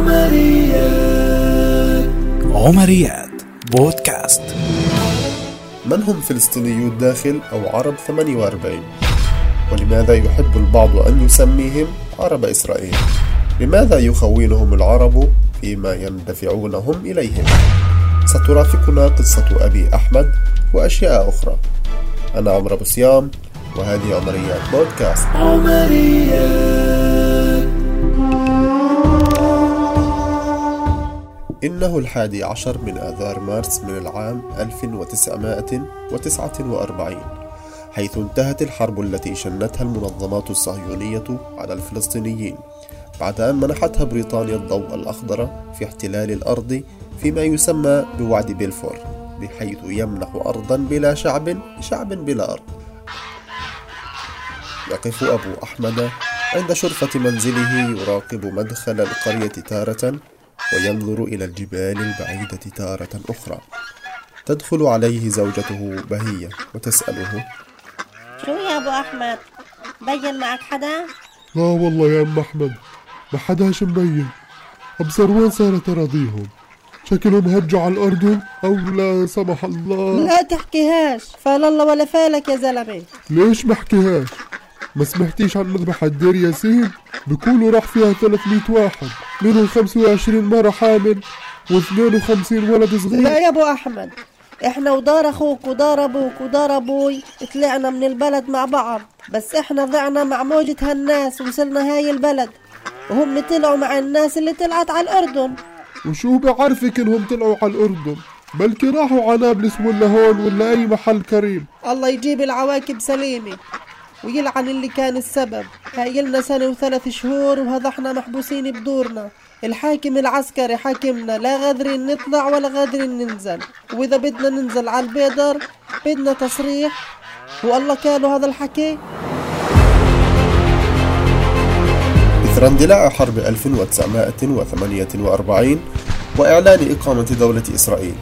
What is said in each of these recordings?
عمريات. عمريات. بودكاست. من هم فلسطينيو الداخل أو عرب 48 ولماذا يحب البعض أن يسميهم عرب إسرائيل؟ لماذا يخونهم العرب فيما يندفعون هم إليهم؟ سترافقنا قصة أبي أحمد وأشياء أخرى. أنا عمر أبو صيام وهذه عمريات بودكاست. عمريات. إنه الحادي عشر من آذار مارس من العام 1949 حيث انتهت الحرب التي شنتها المنظمات الصهيونية على الفلسطينيين بعد أن منحتها بريطانيا الضوء الأخضر في احتلال الأرض فيما يسمى بوعد بلفور بحيث يمنح أرضا بلا شعب شعب بلا أرض. يقف أبو أحمد عند شرفة منزله يراقب مدخل القرية تارة وينظر إلى الجبال البعيدة تارة أخرى. تدخل عليه زوجته بهية وتسأله شو يا أبو أحمد بين معك حدا؟ لا والله يا أم أحمد ما حداش مبين. أبصر وين صارت أراضيهم؟ شكلهم هجوا على الأردن أو لا سمح الله؟ لا تحكيهاش فال الله ولا فالك يا زلمة. ليش ما حكيهاش؟ ما سمعتيش عن مذبحة دير ياسين؟ بيقولوا راح فيها 300 واحد. منهم 25 مرة حامل و52 ولد صغير. لا يا أبو أحمد إحنا ودار أخوك ودار أبوك ودار أبوي طلعنا من البلد مع بعض بس إحنا ضعنا مع موجة هالناس وصلنا هاي البلد وهم طلعوا مع الناس اللي طلعت على الأردن. وشو بعرفك إنهم طلعوا على الأردن؟ بلكي راحوا على نابلس ولا هون ولا أي محل كريم. الله يجيب العواقب سليمة. ويلعن اللي كان السبب. هاي لنا سنة وثلاث شهور وهذا إحنا محبوسين بدورنا. الحاكم العسكري حاكمنا لا قادرين نطلع ولا قادرين ننزل. وإذا بدنا ننزل على البيدر بدنا تصريح. والله كانوا هذا الحكي. إثر اندلاع حرب 1948 وإعلان إقامة دولة إسرائيل.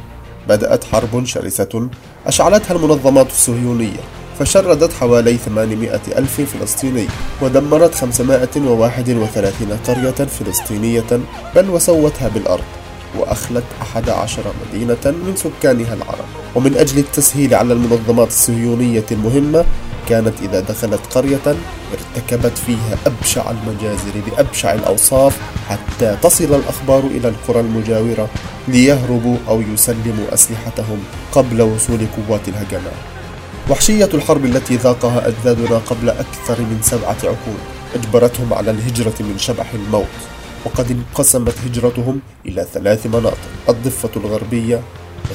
بدأت حرب شرسة أشعلتها المنظمات الصهيونية. فشردت حوالي 800 ألف فلسطيني ودمرت 531 قرية فلسطينية بل وسوتها بالأرض وأخلت 11 مدينة من سكانها العرب. ومن أجل التسهيل على المنظمات الصهيونية المهمة كانت إذا دخلت قرية ارتكبت فيها أبشع المجازر بأبشع الأوصاف حتى تصل الأخبار إلى القرى المجاورة ليهربوا أو يسلموا أسلحتهم قبل وصول قوات الهجمات وحشية الحرب التي ذاقها أجدادنا قبل أكثر من سبعة عقود أجبرتهم على الهجرة من شبح الموت وقد انقسمت هجرتهم إلى ثلاث مناطق الضفة الغربية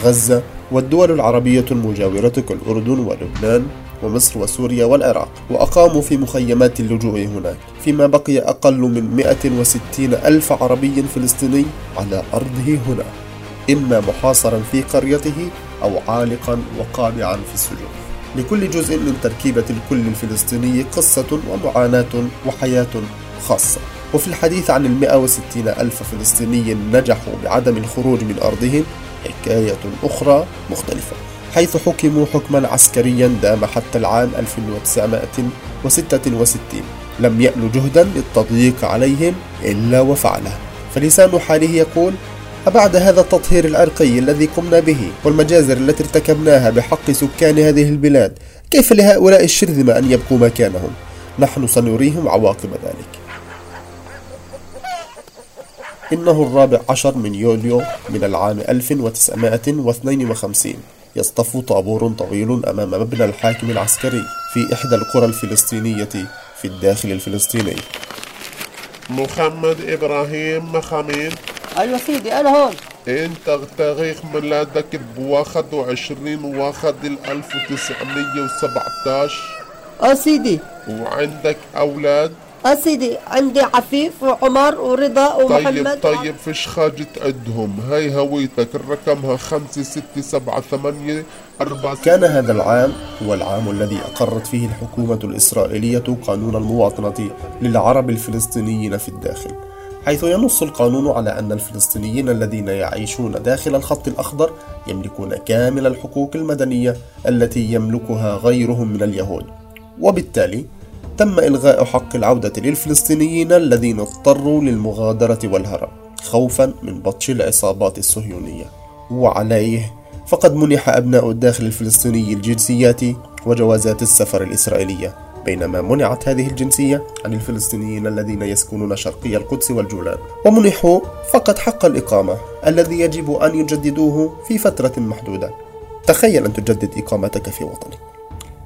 غزة والدول العربية المجاورة كالأردن ولبنان ومصر وسوريا والعراق وأقاموا في مخيمات اللجوء هناك فيما بقي أقل من 160 ألف عربي فلسطيني على أرضه هنا إما محاصرا في قريته أو عالقا وقابعا في السجون. لكل جزء من تركيبة الكل الفلسطيني قصة ومعاناة وحياة خاصة. وفي الحديث عن المئة وستين ألف فلسطيني نجحوا بعدم الخروج من أرضهم حكاية أخرى مختلفة. حيث حكموا حكما عسكريا دام حتى العام 1966 لم يألوا جهدا للتضييق عليهم إلا وفعله. فلسان حاله يقول أبعد هذا التطهير العرقي الذي قمنا به والمجازر التي ارتكبناها بحق سكان هذه البلاد كيف لهؤلاء الشرذمة أن يبقوا مكانهم؟ نحن سنريهم عواقب ذلك. إنه الرابع عشر من يوليو من العام 1952 يصطف طابور طويل أمام مبنى الحاكم العسكري في إحدى القرى الفلسطينية في الداخل الفلسطيني. محمد إبراهيم مخامين أيوه سيدي أنا هون. انت تاريخ ميلادك بواحد وعشرين واحد الألف وتسعمية وسبعتاش. آه سيدي. وعندك أولاد؟ آه سيدي عندي عفيف وعمر ورضا ومحمد. طيب طيب فيش حاجة عندهم؟ هاي هويتك رقمها خمسة ستة سبعة ثمانية أربعة كان هذا العام هو العام الذي أقرت فيه الحكومة الإسرائيلية قانون المواطنة للعرب الفلسطينيين في الداخل. حيث ينص القانون على أن الفلسطينيين الذين يعيشون داخل الخط الأخضر يملكون كامل الحقوق المدنية التي يملكها غيرهم من اليهود. وبالتالي تم إلغاء حق العودة للفلسطينيين الذين اضطروا للمغادرة والهرب خوفا من بطش العصابات الصهيونية. وعليه فقد منح أبناء الداخل الفلسطيني الجنسيات وجوازات السفر الإسرائيلية. بينما منعت هذه الجنسية عن الفلسطينيين الذين يسكنون شرقي القدس والجولان. ومنحوا فقط حق الإقامة الذي يجب أن يجددوه في فترة محدودة. تخيل أن تجدد إقامتك في وطنك.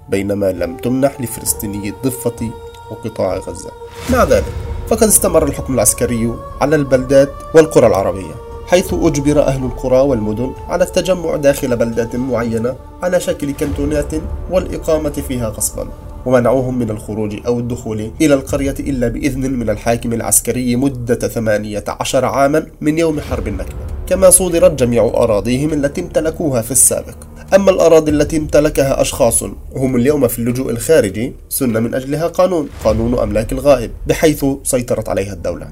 بينما لم تمنح لفلسطيني الضفة وقطاع غزة. مع ذلك فقد استمر الحكم العسكري على البلدات والقرى العربية حيث أجبر أهل القرى والمدن على التجمع داخل بلدات معينة على شكل كنتونات والإقامة فيها غصبا. ومنعوهم من الخروج أو الدخول إلى القرية إلا بإذن من الحاكم العسكري مدة ثمانية عشر عاما من يوم حرب النكبة. كما صودرت جميع أراضيهم التي امتلكوها في السابق. أما الأراضي التي امتلكها أشخاص هم اليوم في اللجوء الخارجي سن من أجلها قانون قانون أملاك الغائب بحيث سيطرت عليها الدولة.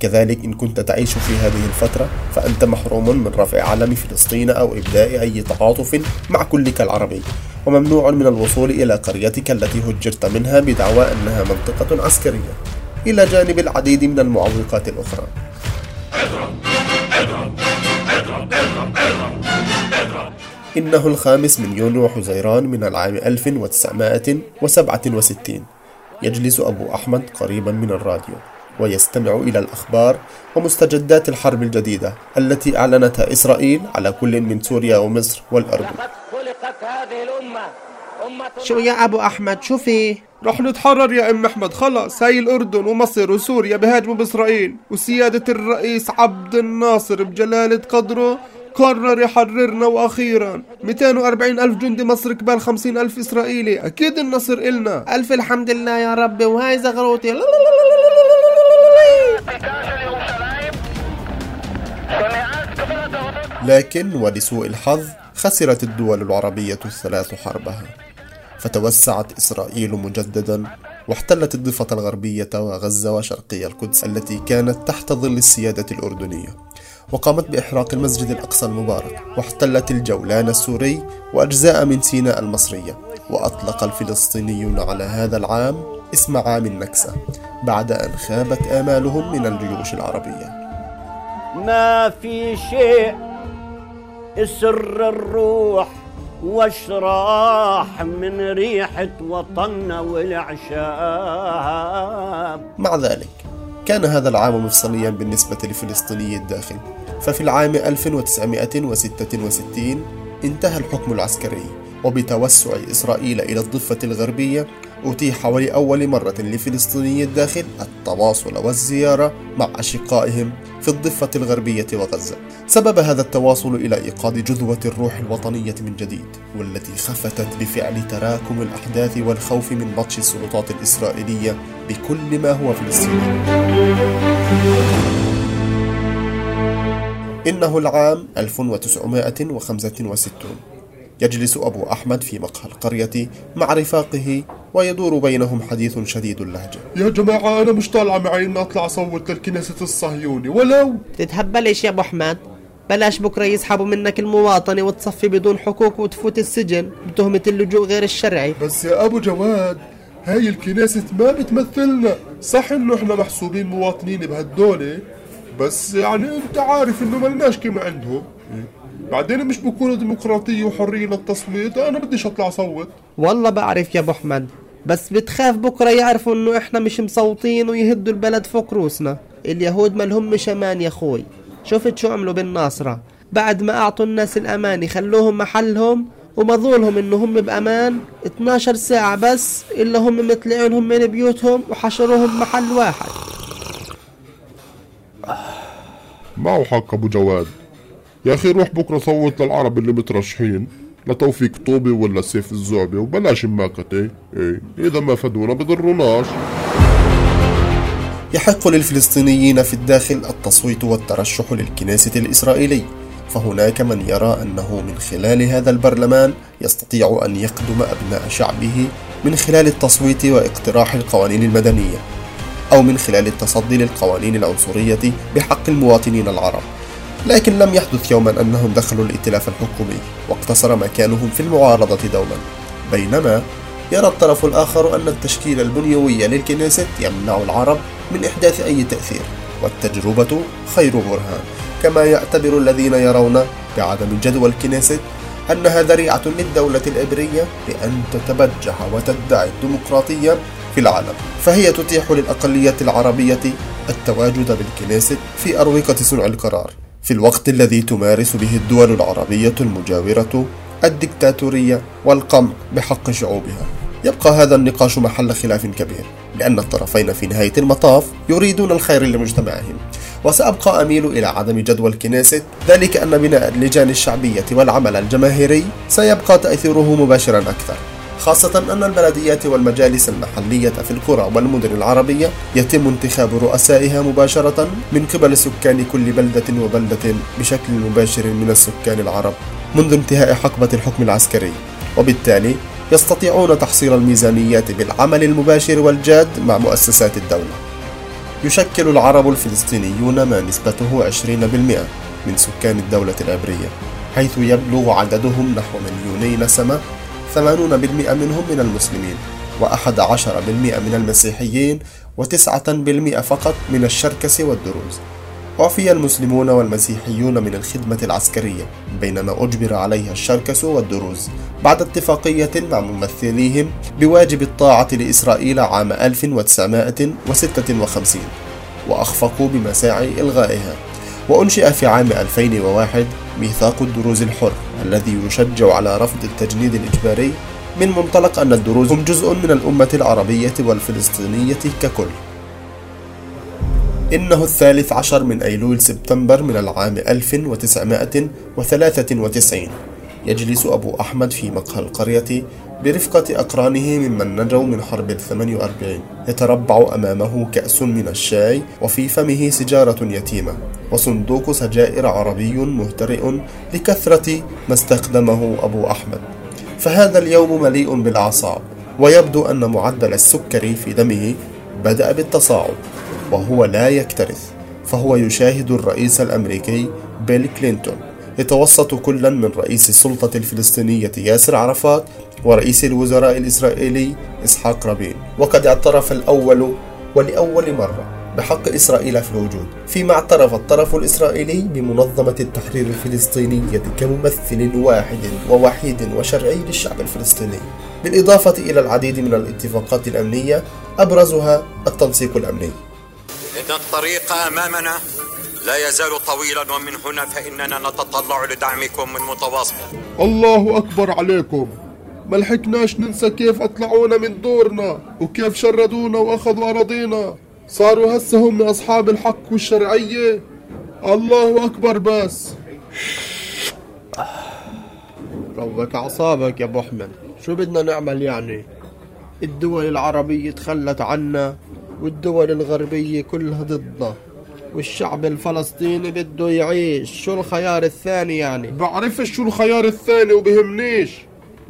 كذلك إن كنت تعيش في هذه الفترة فأنت محروم من رفع علم فلسطين أو إبداء أي تعاطف مع كلك العربي. وممنوع من الوصول إلى قريتك التي هجرت منها بدعوى أنها منطقة عسكرية. إلى جانب العديد من المعوقات الأخرى. إنه الخامس من يونيو حزيران من العام 1967 يجلس أبو أحمد قريبا من الراديو ويستمع إلى الأخبار ومستجدات الحرب الجديدة التي أعلنتها إسرائيل على كل من سوريا ومصر والأردن خلقت هذه الأمة أمة شو يا أبو أحمد شو في؟ رح نتحرر يا ام احمد خلص هاي الاردن ومصر وسوريا بهاجموا باسرائيل وسيادة الرئيس عبد الناصر بجلالة قدره قرر يحررنا وأخيرا 240 الف جندي مصر قبال 50 الف اسرائيلي أكيد النصر النا ألف الحمد لله يا ربي وهاي زغروتي لكن ولسوء الحظ خسرت الدول العربية الثلاث حربها. فتوسعت إسرائيل مجددا واحتلت الضفة الغربية وغزة وشرقي القدس التي كانت تحت ظل السيادة الأردنية. وقامت بإحراق المسجد الأقصى المبارك واحتلت الجولان السوري وأجزاء من سيناء المصرية. وأطلق الفلسطينيون على هذا العام اسم عام النكسة بعد أن خابت آمالهم من الجيوش العربية. ما في شيء سر الروح واشراح من ريحة وطننا والعشاب مع ذلك كان هذا العام مفصليا بالنسبة لفلسطيني الداخل ففي العام 1966 انتهى الحكم العسكري وبتوسع إسرائيل إلى الضفة الغربية أتيح ولأول مرة لفلسطيني الداخل التواصل والزيارة مع أشقائهم في الضفة الغربية وغزة. سبب هذا التواصل إلى إيقاظ جذوة الروح الوطنية من جديد والتي خفتت بفعل تراكم الأحداث والخوف من بطش السلطات الإسرائيلية بكل ما هو فلسطيني. إنه العام 1965 يجلس أبو أحمد في مقهى القرية مع رفاقه ويدور بينهم حديث شديد اللهجة. يا جماعة أنا مش طالعة معي إني أطلع أصوت للكنيسة الصهيوني. ولو! تتهبلش يا أبو أحمد؟ بلاش بكرة يسحبوا منك المواطنة وتصفي بدون حقوق وتفوت السجن بتهمة اللجوء غير الشرعي. بس يا أبو جواد هاي الكنيسة ما بتمثلنا صح إنه إحنا محسوبين مواطنين بهالدولة؟ بس يعني أنت عارف إنه ملناش كلمة عندهم. بعدين مش بكون ديمقراطية وحرية للتصويت أنا بديش أطلع أصوت. والله بعرف يا أبو أحمد بس بتخاف بكرة يعرفوا إنه إحنا مش مصوتين ويهدوا البلد فوق روسنا. اليهود مالهم أمان يا أخوي. شفت شو عملوا بالناصرة؟ بعد ما أعطوا الناس الأمان خلوهم محلهم ومظولهم إنه هم بأمان 12 ساعة بس إلا هم مطلعينهم من بيوتهم وحشروهم محل واحد. معه حق أبو جواد. يا أخي روح بكرة صوت للعرب اللي مترشحين لتوفيق طوبي ولا سيف الزعبي وبلاش ماكتة. إيه إذا ما فدونا بضروناش يحق للفلسطينيين في الداخل التصويت والترشح للكنيسة الإسرائيلي. فهناك من يرى أنه من خلال هذا البرلمان يستطيع أن يقدم أبناء شعبه من خلال التصويت واقتراح القوانين المدنية أو من خلال التصدي للقوانين العنصرية بحق المواطنين العرب. لكن لم يحدث يوما أنهم دخلوا الائتلاف الحكومي واقتصر مكانهم في المعارضة دوما. بينما يرى الطرف الآخر أن التشكيل البنيوي للكنيست يمنع العرب من إحداث أي تأثير والتجربة خير برهان. كما يعتبر الذين يرون بعدم جدوى الكنيست أنها ذريعة للدولة العبرية لأن تتبجح وتدعي الديمقراطية في العالم. فهي تتيح للأقلية العربية التواجد بالكنيست في أروقة صنع القرار. في الوقت الذي تمارس به الدول العربية المجاورة الدكتاتورية والقمع بحق شعوبها. يبقى هذا النقاش محل خلاف كبير لأن الطرفين في نهاية المطاف يريدون الخير لمجتمعهم. وسأبقى أميل إلى عدم جدوى الكنيست ذلك أن بناء اللجان الشعبية والعمل الجماهيري سيبقى تأثيره مباشرا أكثر. خاصة أن البلديات والمجالس المحلية في القرى والمدن العربية يتم انتخاب رؤسائها مباشرة من قبل سكان كل بلدة وبلدة بشكل مباشر من السكان العرب منذ انتهاء حقبة الحكم العسكري. وبالتالي يستطيعون تحصيل الميزانيات بالعمل المباشر والجاد مع مؤسسات الدولة. يشكل العرب الفلسطينيون ما نسبته 20% من سكان الدولة العبرية حيث يبلغ عددهم نحو مليوني نسمة 80% منهم من المسلمين و11% من المسيحيين و9% فقط من الشركس والدروز. أعفي المسلمون والمسيحيون من الخدمة العسكرية بينما أجبر عليها الشركس والدروز بعد اتفاقية مع ممثليهم بواجب الطاعة لإسرائيل عام 1956 وأخفقوا بمساعي إلغائها. وأنشئ في عام 2001 ميثاق الدروز الحر الذي يشجع على رفض التجنيد الإجباري من منطلق أن الدروز هم جزء من الأمة العربية والفلسطينية ككل. إنه الثالث عشر من أيلول سبتمبر من العام 1993 يجلس أبو أحمد في مقهى القرية برفقة أقرانه ممن نجوا من حرب الثمانية وأربعين يتربع أمامه كأس من الشاي وفي فمه سجارة يتيمة وصندوق سجائر عربي مهترئ لكثرة ما استخدمه أبو أحمد. فهذا اليوم مليء بالأعصاب ويبدو أن معدل السكري في دمه بدأ بالتصاعد وهو لا يكترث. فهو يشاهد الرئيس الأمريكي بيل كلينتون. يتوسط كلا من رئيس السلطة الفلسطينية ياسر عرفات ورئيس الوزراء الإسرائيلي إسحاق رابين. وقد اعترف الأول ولأول مرة بحق إسرائيل في الوجود فيما اعترف الطرف الإسرائيلي بمنظمة التحرير الفلسطينية كممثل واحد ووحيد وشرعي للشعب الفلسطيني. بالإضافة إلى العديد من الاتفاقات الأمنية أبرزها التنسيق الأمني. إن الطريق أمامنا لا يزال طويلا ومن هنا فإننا نتطلع لدعمكم من متواصل. الله أكبر عليكم. ما لحقناش ننسى كيف أطلعونا من دورنا وكيف شردونا وأخذوا أراضينا. صاروا هسه هم أصحاب الحق والشرعية. الله أكبر بس. روك أعصابك يا أبو أحمد. شو بدنا نعمل يعني؟ الدول العربية تخلت عنا والدول الغربية كلها ضدنا. والشعب الفلسطيني بده يعيش. شو الخيار الثاني يعني؟ بعرفش شو الخيار الثاني وبهمنيش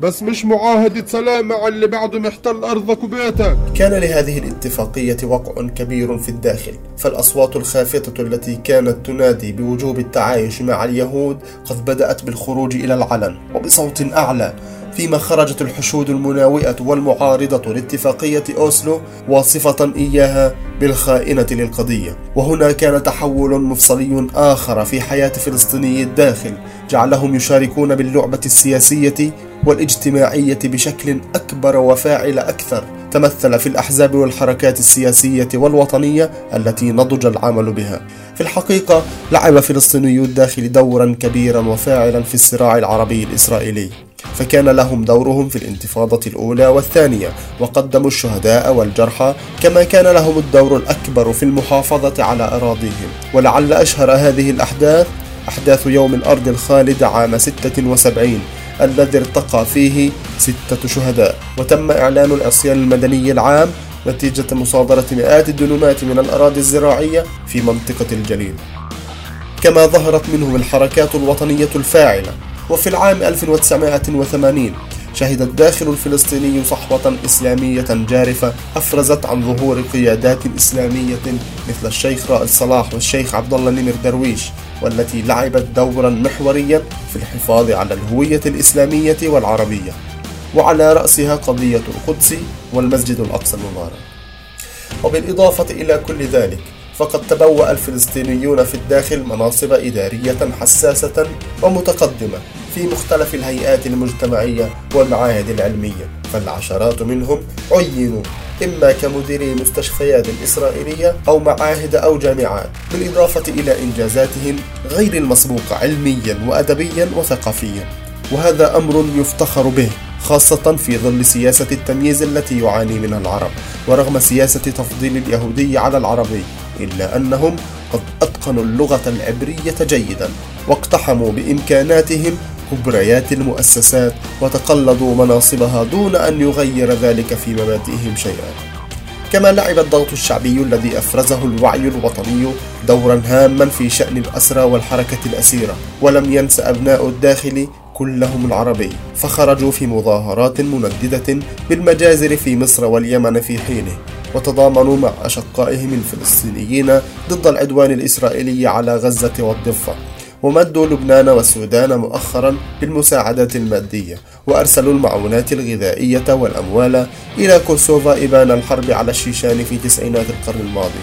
بس مش معاهدة سلام مع اللي بعده محتل أرضك وبيتك. كان لهذه الاتفاقية وقع كبير في الداخل فالأصوات الخافتة التي كانت تنادي بوجوب التعايش مع اليهود قد بدأت بالخروج إلى العلن وبصوت أعلى فيما خرجت الحشود المناوئة والمعارضة لاتفاقية أوسلو واصفة إياها بالخائنة للقضية. وهنا كان تحول مفصلي آخر في حياة فلسطيني الداخل جعلهم يشاركون باللعبة السياسية والاجتماعية بشكل أكبر وفاعل أكثر. تمثل في الأحزاب والحركات السياسية والوطنية التي نضج العمل بها. في الحقيقة لعب فلسطيني الداخل دورا كبيرا وفاعلا في الصراع العربي الإسرائيلي. فكان لهم دورهم في الانتفاضة الأولى والثانية وقدموا الشهداء والجرحى كما كان لهم الدور الأكبر في المحافظة على أراضيهم. ولعل أشهر هذه الأحداث أحداث يوم الأرض الخالد عام 76 الذي ارتقى فيه ستة شهداء. وتم إعلان العصيان المدني العام نتيجة مصادرة مئات الدنومات من الأراضي الزراعية في منطقة الجليل. كما ظهرت منهم الحركات الوطنية الفاعلة. وفي العام 1980 شهد الداخل الفلسطيني صحوة إسلامية جارفة أفرزت عن ظهور قيادات إسلامية مثل الشيخ رائد صلاح والشيخ عبد الله نمر درويش والتي لعبت دورا محوريا في الحفاظ على الهوية الإسلامية والعربية وعلى رأسها قضية القدس والمسجد الأقصى المبارك. وبالإضافة إلى كل ذلك فقد تبوأ الفلسطينيون في الداخل مناصب إدارية حساسة ومتقدمة في مختلف الهيئات المجتمعية والمعاهد العلمية فالعشرات منهم عينوا إما كمديري مستشفيات إسرائيلية أو معاهد أو جامعات بالإضافة إلى إنجازاتهم غير المسبوقة علميا وأدبيا وثقافيا. وهذا أمر يفتخر به خاصة في ظل سياسة التمييز التي يعاني منها العرب ورغم سياسة تفضيل اليهودي على العربي. إلا أنهم قد أتقنوا اللغة العبرية جيدا واقتحموا بإمكاناتهم كبريات المؤسسات وتقلدوا مناصبها دون أن يغير ذلك في مبادئهم شيئا. كما لعب الضغط الشعبي الذي أفرزه الوعي الوطني دورا هاما في شأن الأسرى والحركة الأسيرة ولم ينس أبناء الداخل كلهم العربي فخرجوا في مظاهرات منددة بالمجازر في مصر واليمن في حينه. وتضامنوا مع أشقائهم الفلسطينيين ضد العدوان الإسرائيلي على غزة والضفة. ومدوا لبنان والسودان مؤخرا بالمساعدات المادية وأرسلوا المعونات الغذائية والأموال إلى كوسوفا إبان الحرب على الشيشان في تسعينات القرن الماضي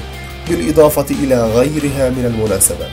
بالإضافة إلى غيرها من المناسبات.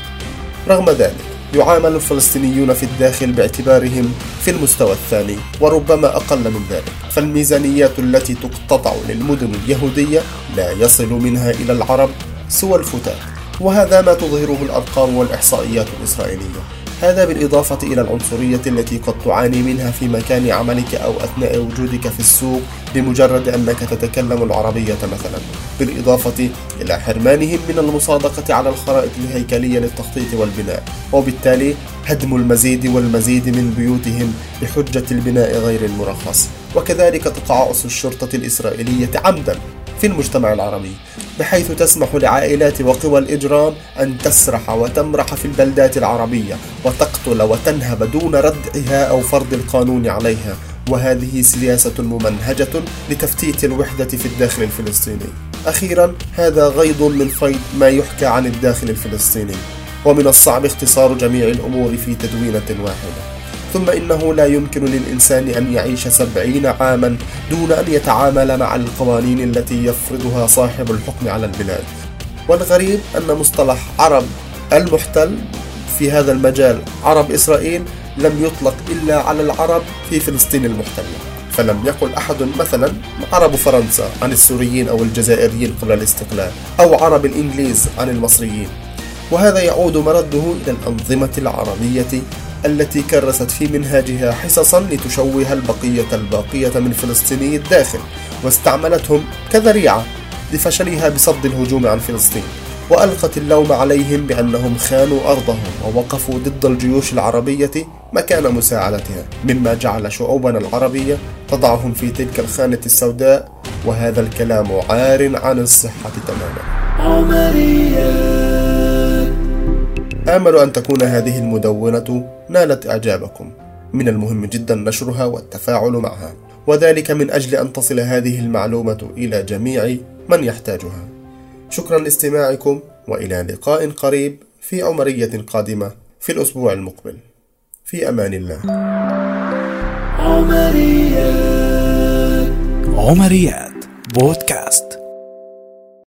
رغم ذلك يعامل الفلسطينيون في الداخل باعتبارهم في المستوى الثاني وربما أقل من ذلك. فالميزانيات التي تقتطع للمدن اليهودية لا يصل منها إلى العرب سوى الفتات وهذا ما تظهره الأرقام والإحصائيات الإسرائيلية. هذا بالإضافة إلى العنصرية التي قد تعاني منها في مكان عملك أو أثناء وجودك في السوق بمجرد أنك تتكلم العربية مثلا. بالإضافة إلى حرمانهم من المصادقة على الخرائط الهيكلية للتخطيط والبناء. وبالتالي هدم المزيد والمزيد من بيوتهم بحجة البناء غير المرخص. وكذلك تقاعس الشرطة الإسرائيلية عمدا. في المجتمع العربي بحيث تسمح لعائلات وقوى الإجرام أن تسرح وتمرح في البلدات العربية وتقتل وتنهب دون ردعها أو فرض القانون عليها. وهذه سياسة ممنهجة لتفتيت الوحدة في الداخل الفلسطيني. أخيرا هذا غيض من فيض ما يحكى عن الداخل الفلسطيني. ومن الصعب اختصار جميع الأمور في تدوينة واحدة. ثم إنه لا يمكن للإنسان أن يعيش سبعين عاما دون أن يتعامل مع القوانين التي يفرضها صاحب الحكم على البلاد. والغريب أن مصطلح عرب المحتل في هذا المجال عرب إسرائيل لم يطلق إلا على العرب في فلسطين المحتلة. فلم يقل أحد مثلا عرب فرنسا عن السوريين أو الجزائريين قبل الاستقلال أو عرب الإنجليز عن المصريين. وهذا يعود مرده إلى الأنظمة العربية التي كرست في منهاجها حصصا لتشوه البقية الباقية من فلسطيني الداخل واستعملتهم كذريعة لفشلها بصد الهجوم عن فلسطين وألقت اللوم عليهم بأنهم خانوا أرضهم ووقفوا ضد الجيوش العربية مكان مساعدتها مما جعل شعوبنا العربية تضعهم في تلك الخانة السوداء وهذا الكلام عار عن الصحة تماما. عمرية. آمل أن تكون هذه المدونة نالت إعجابكم. من المهم جدا نشرها والتفاعل معها. وذلك من أجل أن تصل هذه المعلومة إلى جميع من يحتاجها. شكرا لاستماعكم وإلى لقاء قريب في عمرية قادمة في الأسبوع المقبل. في أمان الله. عمريات. عمريات. بودكاست.